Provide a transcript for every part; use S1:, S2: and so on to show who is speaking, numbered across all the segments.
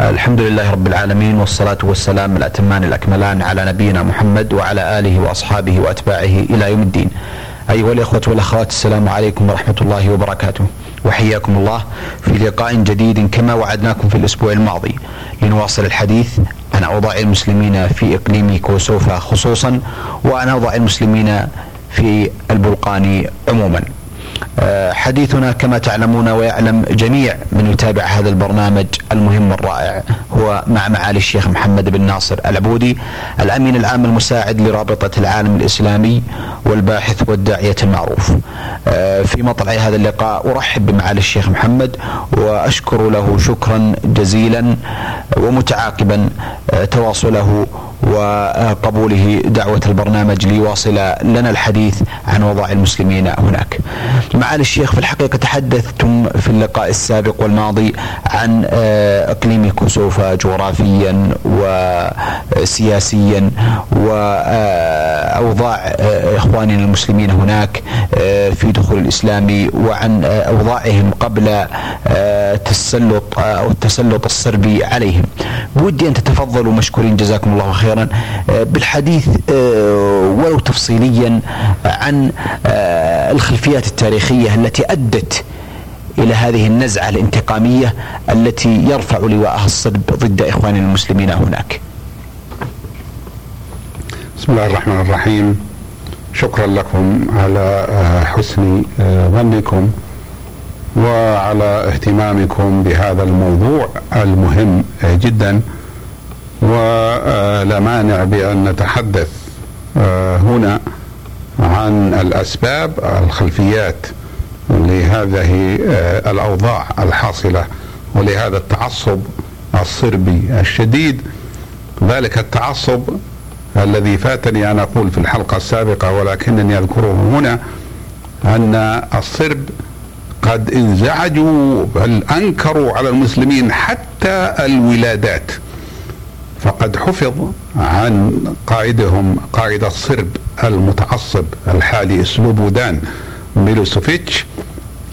S1: الحمد لله رب العالمين والصلاة والسلام الأتمان الأكملان على نبينا محمد وعلى آله وأصحابه وأتباعه إلى يوم الدين. أيها الإخوة والأخوات السلام عليكم ورحمة الله وبركاته. وحياكم الله في لقاء جديد كما وعدناكم في الأسبوع الماضي. لنواصل الحديث. عن أوضاع المسلمين في إقليم كوسوفا خصوصا وعن أوضاع المسلمين في البلقان عموما. حديثنا كما تعلمون ويعلم جميع من يتابع هذا البرنامج المهم الرائع هو مع معالي الشيخ محمد بن ناصر العبودي الأمين العام المساعد لرابطة العالم الإسلامي والباحث والداعية المعروف. آه، في مطلع هذا اللقاء أرحب بمعالي الشيخ محمد وأشكر له شكرا جزيلا ومتعاقبا آه، تواصله وقبوله دعوة البرنامج ليواصل لنا الحديث عن وضع المسلمين هناك معالي الشيخ في الحقيقة تحدثتم في اللقاء السابق والماضي عن آه، إقليم كوسوفا جغرافيا وسياسيا وأوضاع آه، إخواننا المسلمين هناك آه، في دخول الإسلام وعن أوضاعهم قبل تسلط أو التسلط الصربي عليهم. بودي أن تتفضلوا مشكورين جزاكم الله خيرا آه، بالحديث آه، ولو تفصيليا عن آه، الخلفيات التاريخية التي أدت إلى هذه النزعة الانتقامية التي يرفع لواءها الصلب ضد إخواننا المسلمين هناك.
S2: بسم الله الرحمن الرحيم. شكرا لكم على حسن ظنكم وعلى اهتمامكم بهذا الموضوع المهم جدا. ولا مانع بأن نتحدث آه، هنا عن الأسباب الخلفيات لهذه آه، الأوضاع الحاصلة ولهذا التعصب الصربي الشديد. ذلك التعصب الذي فاتني أن أقول في الحلقة السابقة ولكنني أذكره هنا أن الصرب قد انزعجوا بل أنكروا على المسلمين حتى الولادات. فقد حفظ عن قائدهم قائد الصرب المتعصب الحالي سلوبودان ميلوسوفيتش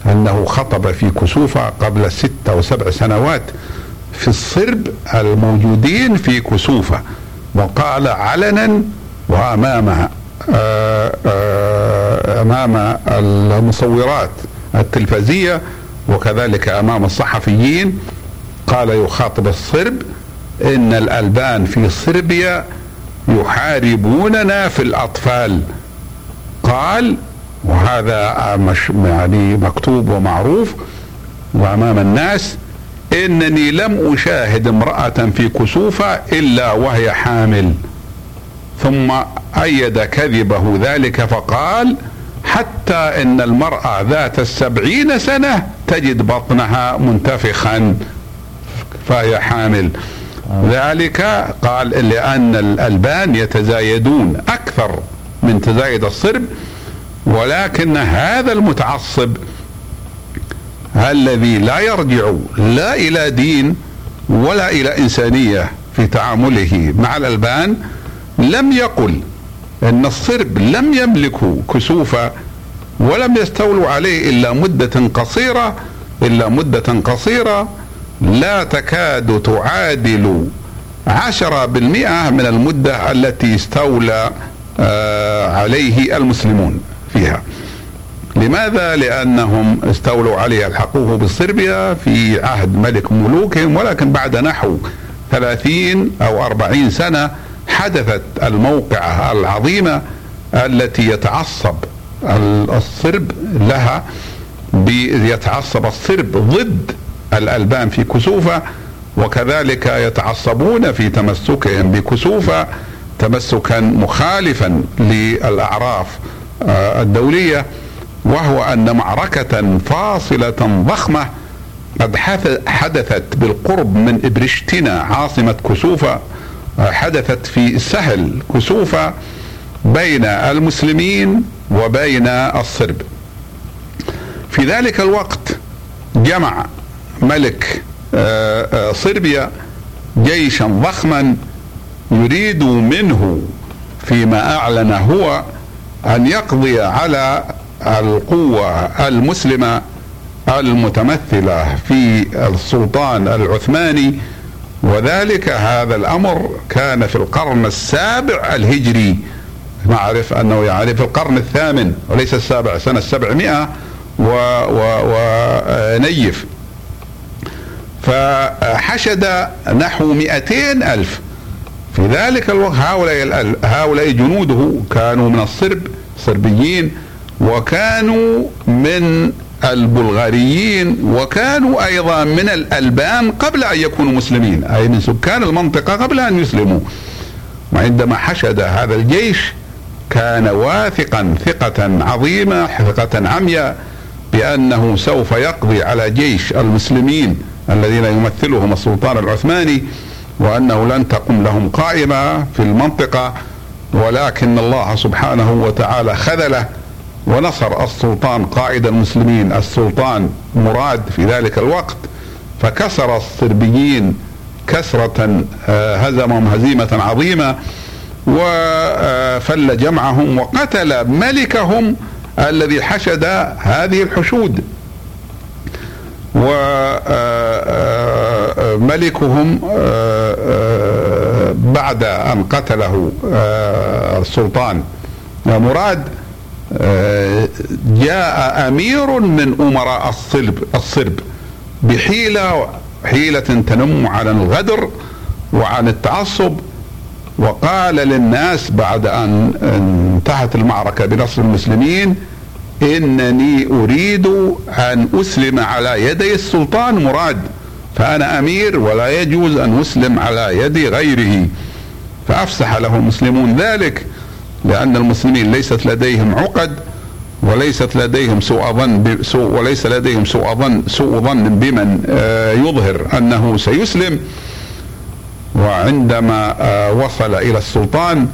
S2: أنه خطب في كسوفة قبل ست أو سبع سنوات في الصرب الموجودين في كسوفة وقال علنا وأمام آه، آه، أمام المصورات التلفزية وكذلك أمام الصحفيين قال يخاطب الصرب إن الألبان في صربيا يحاربوننا في الأطفال. قال وهذا مش يعني مكتوب ومعروف وأمام الناس إنني لم أشاهد امرأة في كسوفة إلا وهي حامل. ثم أيد كذبه ذلك فقال حتى إن المرأة ذات السبعين سنة تجد بطنها منتفخا فهي حامل. ذلك قال لأن الألبان يتزايدون أكثر من تزايد الصرب ولكن هذا المتعصب الذي لا يرجع لا إلى دين ولا إلى إنسانية في تعامله مع الألبان لم يقل أن الصرب لم يملكوا كسوفا ولم يستولوا عليه إلا مدة قصيرة إلا مدة قصيرة لا تكاد تعادل عشرة بالمئة من المدة التي استولى آه، عليه المسلمون. فيها لماذا؟ لأنهم استولوا عليه الحقوه بالصربيا في عهد ملك ملوكهم ولكن بعد نحو ثلاثين أو أربعين سنة حدثت الموقعة العظيمة التي يتعصب الصرب لها يتعصب الصرب ضد الألبان في كسوفة وكذلك يتعصبون في تمسكهم بكسوفة تمسكا مخالفا للأعراف الدولية وهو أن معركة فاصلة ضخمة قد حدثت بالقرب من إبرشتنا عاصمة كسوفة آه، حدثت في سهل كسوفة بين المسلمين وبين الصرب. في ذلك الوقت جمع ملك آه، آه، صربيا جيشا ضخما يريد منه فيما أعلن هو أن يقضي على القوة المسلمة المتمثلة في السلطان العثماني وذلك هذا الأمر كان في القرن السابع الهجري. نعرف أنه يعني في القرن الثامن وليس السابع سنة السبعمائة ونيف. فحشد نحو مئتين ألف في ذلك الوقت هؤلاء هؤلاء جنوده كانوا من الصرب صربيين وكانوا من البلغاريين وكانوا أيضا من الألبان قبل أن يكونوا مسلمين أي من سكان المنطقة قبل أن يسلموا. وعندما حشد هذا الجيش كان واثقا ثقة عظيمة ثقة عمياء بأنه سوف يقضي على جيش المسلمين الذين يمثلهم السلطان العثماني. وأنه لن تقم لهم قائمة في المنطقة ولكن الله سبحانه وتعالى خذله ونصر السلطان قائد المسلمين. السلطان مراد في ذلك الوقت فكسر الصربيين كسرة آه، هزمهم هزيمة عظيمة وفل جمعهم وقتل ملكهم الذي حشد هذه الحشود. وملكهم آه، آه، بعد أن قتله السلطان. مراد جاء أمير من أمراء الصلب الصرب بحيلة حيلة تنم عن الغدر وعن التعصب وقال للناس بعد أن انتهت المعركة بنصر المسلمين إنني أريد أن أسلم على يدي السلطان. مراد فأنا أمير ولا يجوز أن أسلم على يد غيره فأفسح له المسلمون ذلك لأن المسلمين ليست لديهم عقد وليست لديهم سوء ظن سوء وليس لديهم سوء ظن سوء ظن بمن آه، يظهر أنه سيسلم وعندما آه، وصل إلى السلطان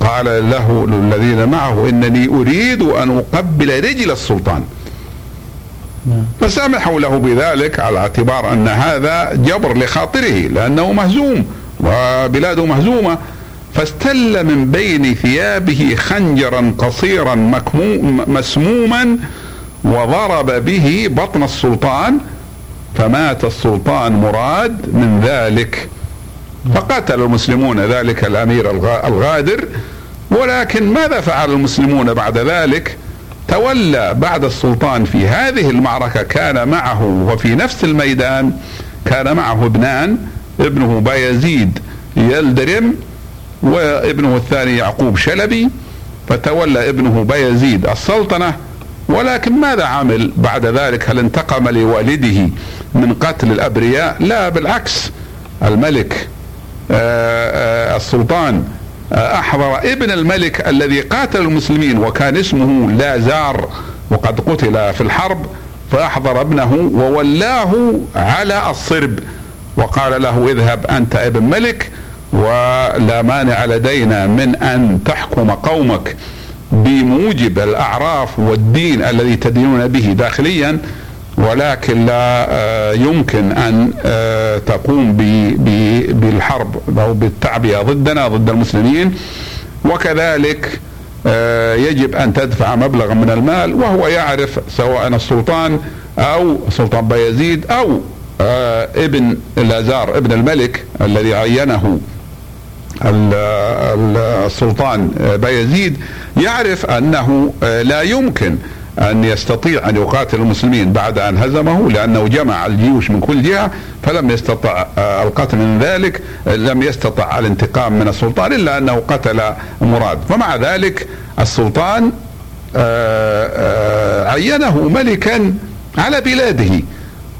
S2: قال له الذين معه إنني أريد أن أقبل رجل السلطان. فسامحوا له بذلك على اعتبار أن هذا جبر لخاطره لأنه مهزوم وبلاده مهزومة. فاستل من بين ثيابه خنجرا قصيرا مسموما وضرب به بطن السلطان. فمات السلطان مراد من ذلك. فقتل المسلمون ذلك الأمير الغادر. ولكن ماذا فعل المسلمون بعد ذلك؟ تولى بعد السلطان في هذه المعركة كان معه وفي نفس الميدان كان معه ابنان ابنه بايزيد يلدرم وابنه الثاني يعقوب شلبي فتولى ابنه بايزيد السلطنة. ولكن ماذا عمل بعد ذلك؟ هل انتقم لوالده من قتل الأبرياء؟ لا بالعكس. الملك آه، آه، السلطان أحضر ابن الملك الذي قاتل المسلمين وكان اسمه لازار وقد قتل في الحرب فأحضر ابنه وولاه على الصرب وقال له اذهب أنت ابن ملك ولا مانع لدينا من أن تحكم قومك بموجب الأعراف والدين الذي تدينون به داخليا. ولكن لا آه، يمكن أن آه، تقوم بالحرب أو بالتعبئة ضدنا ضد المسلمين. وكذلك آه، يجب أن تدفع مبلغا من المال وهو يعرف سواء السلطان أو سلطان بايزيد أو ابن الأزار ابن الملك الذي عينه السلطان بايزيد يعرف أنه لا يمكن أن يستطيع أن يقاتل المسلمين بعد أن هزمه لأنه جمع الجيوش من كل جهة فلم يستطع القتل من ذلك لم يستطع الانتقام من السلطان إلا أنه قتل مراد. فمع ذلك السلطان آه، آه، عينه ملكا على بلاده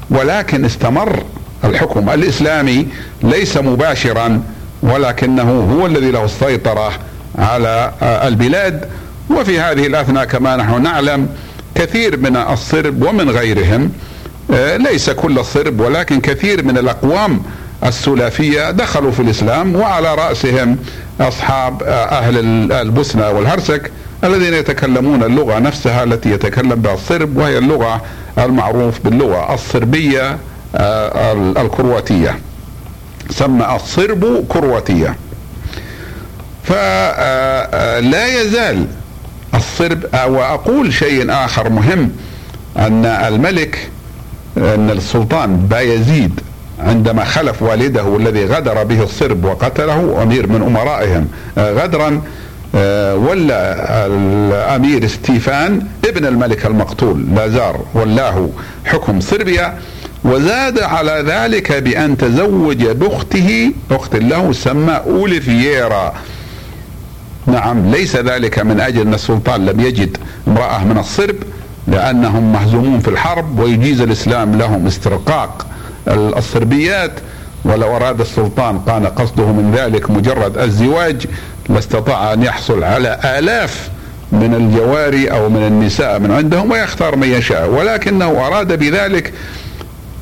S2: ولكن استمر الحكم الإسلامي ليس مباشرا ولكنه هو الذي له السيطرة على البلاد. وفي هذه الأثناء كما نحن نعلم كثير من الصرب ومن غيرهم آه، ليس كل الصرب ولكن كثير من الأقوام السلافية دخلوا في الإسلام وعلى رأسهم أصحاب آه، أهل البوسنة والهرسك الذين يتكلمون اللغة نفسها التي يتكلم بها الصرب وهي اللغة المعروف باللغة الصربية آه، الكرواتية. سمى الصرب كرواتية. فلا يزال الصرب وأقول شيء آخر مهم أن الملك أن السلطان بايزيد عندما خلف والده الذي غدر به الصرب وقتله أمير من أمرائهم آه، غدرا آه، ولا الأمير ستيفان ابن الملك المقتول لازار ولاه حكم صربيا وزاد على ذلك بأن تزوج بأخته أخت له سمى أوليفييرا. نعم ليس ذلك من أجل أن السلطان لم يجد امرأة من الصرب لأنهم مهزومون في الحرب ويجيز الإسلام لهم استرقاق الصربيات. ولو أراد السلطان كان قصده من ذلك مجرد الزواج لاستطاع أن يحصل على آلاف من الجواري أو من النساء من عندهم ويختار من يشاء. ولكنه أراد بذلك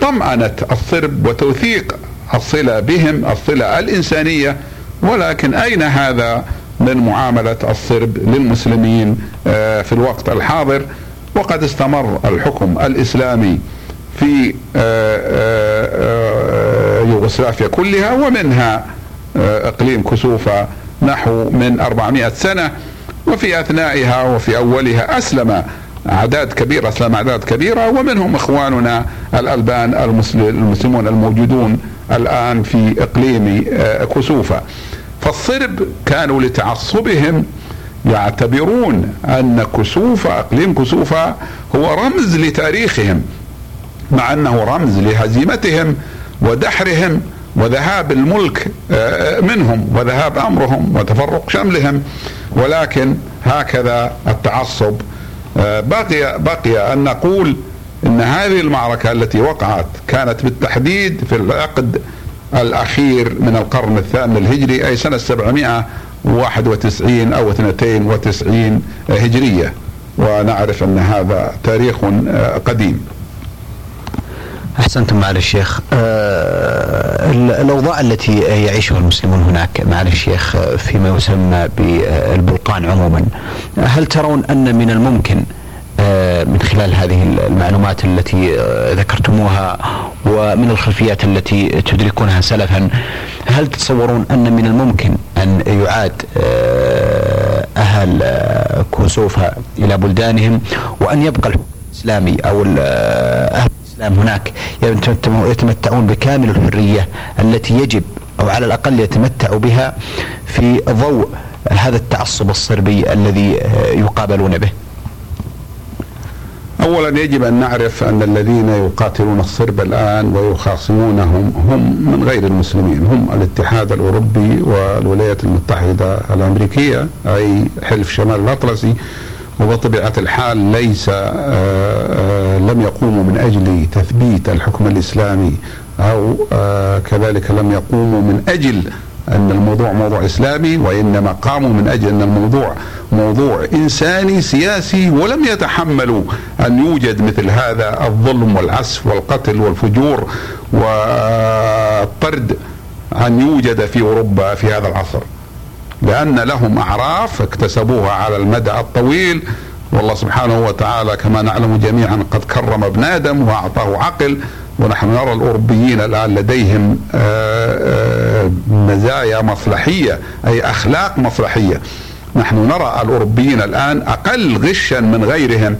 S2: طمأنة الصرب وتوثيق الصلة بهم الصلة الإنسانية. ولكن أين هذا؟ من معاملة الصرب للمسلمين آه، في الوقت الحاضر. وقد استمر الحكم الإسلامي في آه، آه، يوغوسلافيا كلها ومنها إقليم كسوفا نحو من 400 سنة. وفي أثنائها وفي أولها أسلم أعداد كبيرة أسلم أعداد كبيرة. ومنهم إخواننا الألبان المسلمون الموجودون الآن في إقليم كسوفا فالصرب كانوا لتعصبهم يعتبرون أن كسوفا أقليم كسوفا هو رمز لتاريخهم مع أنه رمز لهزيمتهم ودحرهم وذهاب الملك آه، منهم وذهاب أمرهم وتفرق شملهم ولكن هكذا التعصب آه، بقي بقي أن نقول إن هذه المعركة التي وقعت كانت بالتحديد في العقد الأخير من القرن الثامن الهجري أي سنة 791 أو 92 هجرية. ونعرف أن هذا تاريخ آه، قديم.
S1: أحسنتم معالي الشيخ. آه الأوضاع التي يعيشها المسلمون هناك معالي الشيخ فيما يسمى بالبلقان عموما. هل ترون أن من الممكن آه من خلال هذه المعلومات التي آه ذكرتموها ومن الخلفيات التي تدركونها سلفا هل تتصورون أن من الممكن أن يعاد آه، آه، كوسوفا إلى بلدانهم وأن يبقى الإسلامي أو آه، أهل الإسلام هناك يتمتعون بكامل الحرية التي يجب أو على الأقل يتمتعوا بها في ضوء هذا التعصب الصربي الذي يقابلون به؟
S2: اولا يجب أن نعرف أن الذين يقاتلون الصرب الآن ويخاصمونهم هم من غير المسلمين هم الاتحاد الأوروبي والولايات المتحدة الأمريكية أي حلف شمال الأطلسي. وبطبيعة الحال ليس آه، آه، لم يقوموا من أجل تثبيت الحكم الإسلامي أو آه، كذلك لم يقوموا من أجل أن الموضوع موضوع إسلامي وإنما قاموا من أجل أن الموضوع موضوع إنساني سياسي ولم يتحملوا أن يوجد مثل هذا الظلم والعسف والقتل والفجور والطرد أن يوجد في أوروبا في هذا العصر. لأن لهم أعراف اكتسبوها على المدى الطويل والله سبحانه وتعالى كما نعلم جميعا قد كرم ابن آدم وأعطاه عقل ونحن نرى الأوروبيين الآن لديهم آه، آه، مزايا مصلحية أي أخلاق مصلحية. نحن نرى الأوروبيين الآن أقل غشا من غيرهم.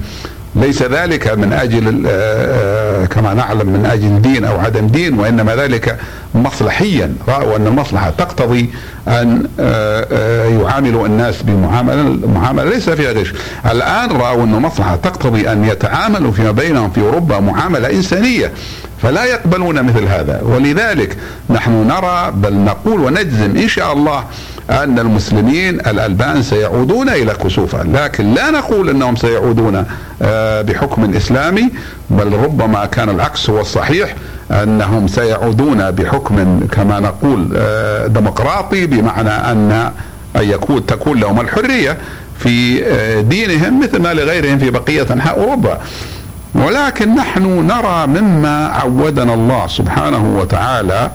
S2: ليس ذلك من أجل آه، كما نعلم من أجل دين أو عدم دين وإنما ذلك مصلحيا. رأوا أن المصلحة تقتضي أن آه، آه، يعاملوا الناس بمعاملة معاملة ليس فيها غش. الآن رأوا أن المصلحة تقتضي أن يتعاملوا فيما بينهم في أوروبا معاملة إنسانية. فلا يقبلون مثل هذا. ولذلك نحن نرى بل نقول ونجزم إن شاء الله أن المسلمين الألبان سيعودون إلى كسوفا لكن لا نقول إنهم سيعودون آه، بحكم إسلامي بل ربما كان العكس هو الصحيح أنهم سيعودون بحكم كما نقول آه، ديمقراطي بمعنى أن أن يكون تكون لهم الحرية في آه، دينهم مثل ما لغيرهم في بقية أنحاء أوروبا. ولكن نحن نرى مما عودنا الله سبحانه وتعالى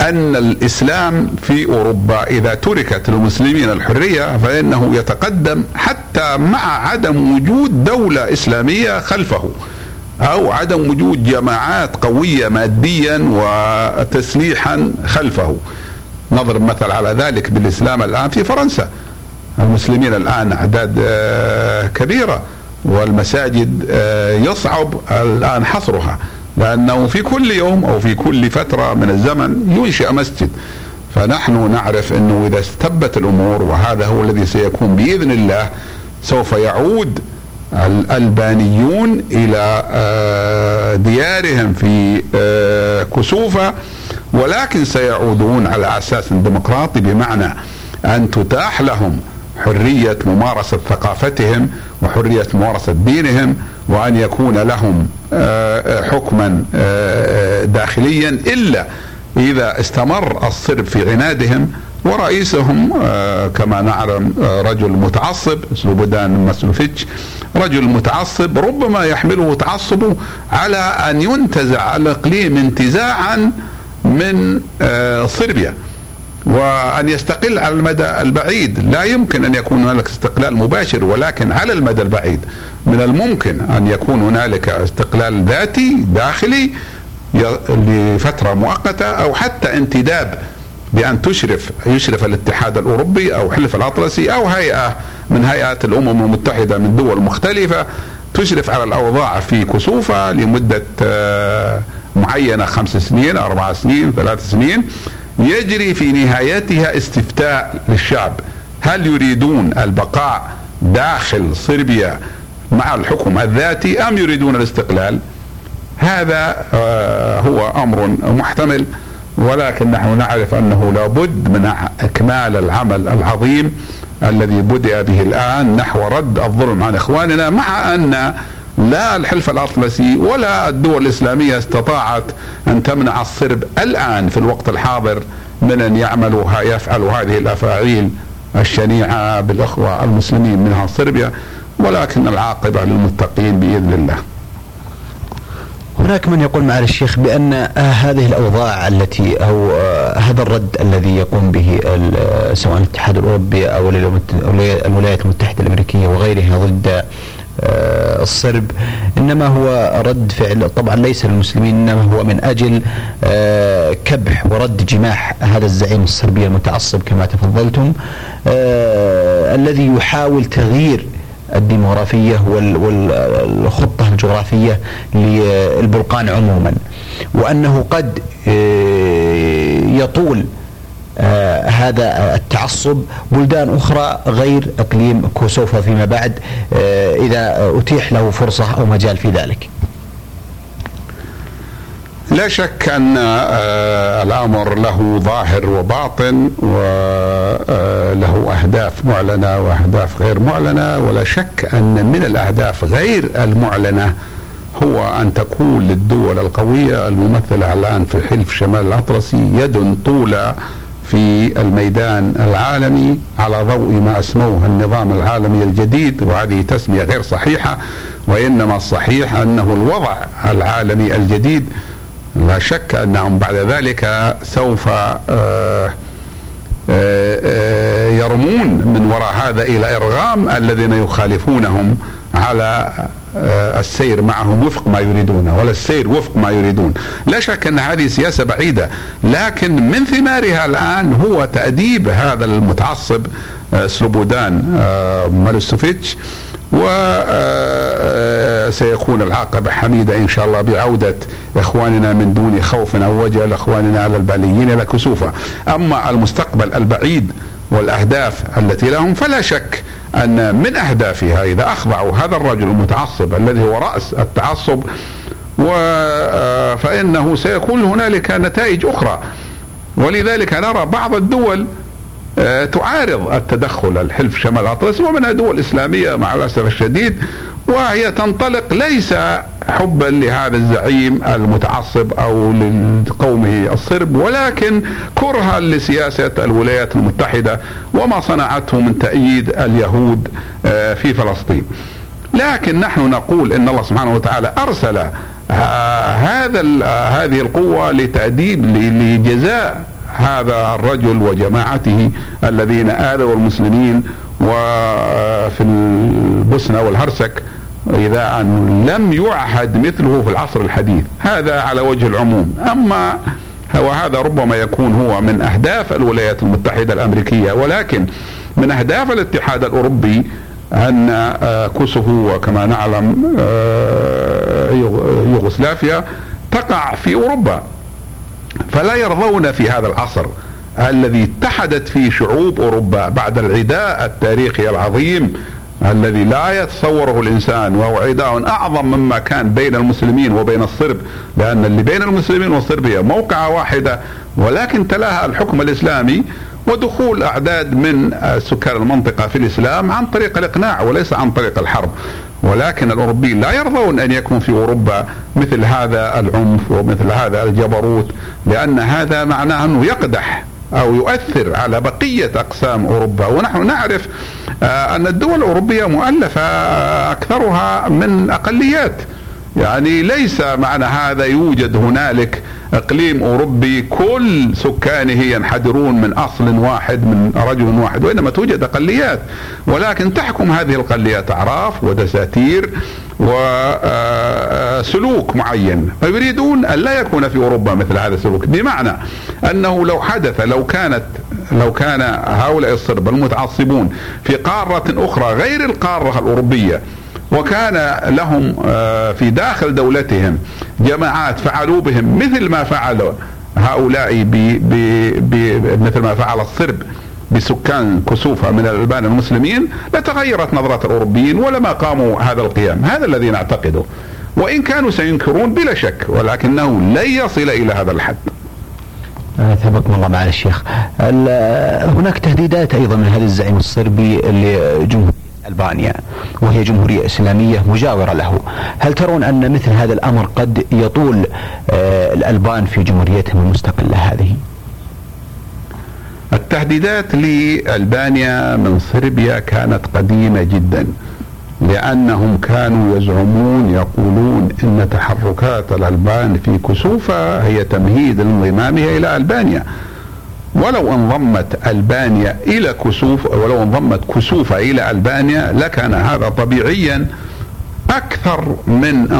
S2: أن الإسلام في أوروبا إذا تركت للمسلمين الحرية فإنه يتقدم حتى مع عدم وجود دولة إسلامية خلفه أو عدم وجود جماعات قوية ماديا وتسليحا خلفه. نضرب مثل على ذلك بالإسلام الآن في فرنسا. المسلمين الآن أعداد آه، كبيرة. والمساجد آه، يصعب الآن حصرها لأنه في كل يوم أو في كل فترة من الزمن ينشأ مسجد. فنحن نعرف أنه إذا استبت الأمور وهذا هو الذي سيكون بإذن الله سوف يعود الألبانيون إلى آه، ديارهم في آه، كسوفة ولكن سيعودون على أساس ديمقراطي بمعنى أن تتاح لهم حرية ممارسة ثقافتهم وحرية ممارسة دينهم وأن يكون لهم آه، حكما داخليا إلا إذا استمر الصرب في عنادهم ورئيسهم آه، كما نعلم آه، رجل متعصب سلوبودان مسلوفيتش رجل متعصب ربما يحمله تعصبه على أن ينتزع الاقليم انتزاعا من آه، صربيا. وأن يستقل على المدى البعيد. لا يمكن أن يكون هنالك استقلال مباشر ولكن على المدى البعيد. من الممكن أن يكون هنالك استقلال ذاتي داخلي لفترة مؤقتة أو حتى انتداب بأن تشرف يشرف الاتحاد الأوروبي أو حلف الأطلسي أو هيئة من هيئات الأمم المتحدة من دول مختلفة تشرف على الأوضاع في كسوفة لمدة آه، معينة خمس سنين أربع سنين ثلاث سنين. يجري في نهايتها استفتاء للشعب. هل يريدون البقاء داخل صربيا مع الحكم الذاتي أم يريدون الاستقلال؟ هذا آه، هو أمر محتمل ولكن نحن نعرف أنه لابد من إكمال العمل العظيم الذي بدأ به الآن نحو رد الظلم عن إخواننا مع أن لا الحلف الأطلسي ولا الدول الإسلامية استطاعت أن تمنع الصرب الآن في الوقت الحاضر من أن يعملوا يفعلوا هذه الأفاعيل الشنيعة بالإخوة المسلمين منها صربيا ولكن العاقبة للمتقين بإذن الله.
S1: هناك من يقول معالي الشيخ بأن هذه الأوضاع التي أو هذا الرد الذي يقوم به سواء الاتحاد الأوروبي أو الولايات المتحدة الأمريكية وغيرها ضد الصرب إنما هو رد فعل طبعا ليس للمسلمين إنما هو من أجل آه، كبح ورد جماح هذا الزعيم الصربي المتعصب كما تفضلتم. آه، الذي يحاول تغيير الديموغرافية والخطة الجغرافية للبلقان عموما وأنه قد آه، يطول آه هذا التعصب. بلدان أخرى غير إقليم كوسوفا فيما بعد آه إذا أتيح له فرصة أو مجال في ذلك.
S2: لا شك أن آه، الأمر له ظاهر وباطن وله أهداف معلنة وأهداف غير معلنة ولا شك أن من الأهداف غير المعلنة هو أن تكون للدول القوية الممثلة الآن في حلف شمال الأطلسي يد طولى في الميدان العالمي على ضوء ما أسموه النظام العالمي الجديد وهذه تسمية غير صحيحة وإنما الصحيح أنه الوضع العالمي الجديد. لا شك أنهم بعد ذلك سوف آه، آه، آه، يرمون من وراء هذا إلى إرغام الذين يخالفونهم على السير معهم وفق ما يريدون ولا السير وفق ما يريدون. لا شك أن هذه سياسة بعيدة لكن من ثمارها الآن هو تأديب هذا المتعصب سلوبودان مالوسوفيتش وسيكون العاقبة حميدة إن شاء الله بعودة إخواننا من دون خوف أو وجل إخواننا على الباليين إلى كسوفة. أما المستقبل البعيد والأهداف التي لهم فلا شك أن من أهدافها إذا أخضعوا هذا الرجل المتعصب الذي هو رأس التعصب فإنه سيكون هنالك نتائج أخرى. ولذلك نرى بعض الدول آه، تعارض التدخل الحلف شمال الأطلسي ومنها دول اسلاميه مع الأسف الشديد وهي تنطلق ليس حبا لهذا الزعيم المتعصب أو لقومه الصرب ولكن كرها لسياسة الولايات المتحدة وما صنعته من تأييد اليهود آه، في فلسطين. لكن نحن نقول إن الله سبحانه وتعالى أرسل آه، هذا هذه القوة لتأديب لجزاء هذا الرجل وجماعته الذين آذوا المسلمين وفي البوسنة والهرسك إذا أن لم يعهد مثله في العصر الحديث. هذا على وجه العموم. أما وهذا ربما يكون هو من أهداف الولايات المتحدة الأمريكية ولكن من أهداف الاتحاد الأوروبي أن آه، كوسوفو وكما نعلم آه، يوغوسلافيا تقع في أوروبا. فلا يرضون في هذا العصر الذي اتحدت فيه شعوب أوروبا بعد العداء التاريخي العظيم الذي لا يتصوره الإنسان وهو عداء أعظم مما كان بين المسلمين وبين الصرب لأن اللي بين المسلمين والصرب هي موقعة واحدة ولكن تلاها الحكم الإسلامي ودخول أعداد من سكان المنطقة في الإسلام عن طريق الإقناع وليس عن طريق الحرب. ولكن الأوروبيين لا يرضون أن يكون في أوروبا مثل هذا العنف ومثل هذا الجبروت لأن هذا معناه أنه يقدح أو يؤثر على بقية أقسام أوروبا. ونحن نعرف آه، أن الدول الأوروبية مؤلفة أكثرها من أقليات. يعني ليس معنى هذا يوجد هنالك إقليم أوروبي كل سكانه ينحدرون من أصل واحد من رجل واحد وإنما توجد أقليات. ولكن تحكم هذه الأقليات أعراف ودساتير وسلوك معين. فيريدون أن لا يكون في أوروبا مثل هذا السلوك. بمعنى أنه لو حدث لو كانت لو كان هؤلاء الصرب المتعصبون في قارة أخرى غير القارة الأوروبية وكان لهم آه، في داخل دولتهم جماعات فعلوا بهم مثل ما فعل هؤلاء بي بي بي مثل ما فعل الصرب بسكان كسوفة من الألبان المسلمين لتغيرت نظرة الأوروبيين ولما قاموا هذا القيام. هذا الذي نعتقده. وإن كانوا سينكرون بلا شك ولكنه لن يصل إلى هذا الحد.
S1: ثبتكم الله معالي الشيخ. هناك تهديدات أيضا من هذا الزعيم الصربي لجمهور ألبانيا وهي جمهورية إسلامية مجاورة له. هل ترون أن مثل هذا الأمر قد يطول آه، الألبان في جمهوريتهم المستقلة هذه؟
S2: التهديدات لألبانيا من صربيا كانت قديمة جدا لأنهم كانوا يزعمون يقولون أن تحركات الألبان في كسوفة هي تمهيد لانضمامها إلى ألبانيا. ولو انضمت ألبانيا إلى كسوف ولو انضمت كسوفة إلى ألبانيا لكان هذا طبيعيا أكثر من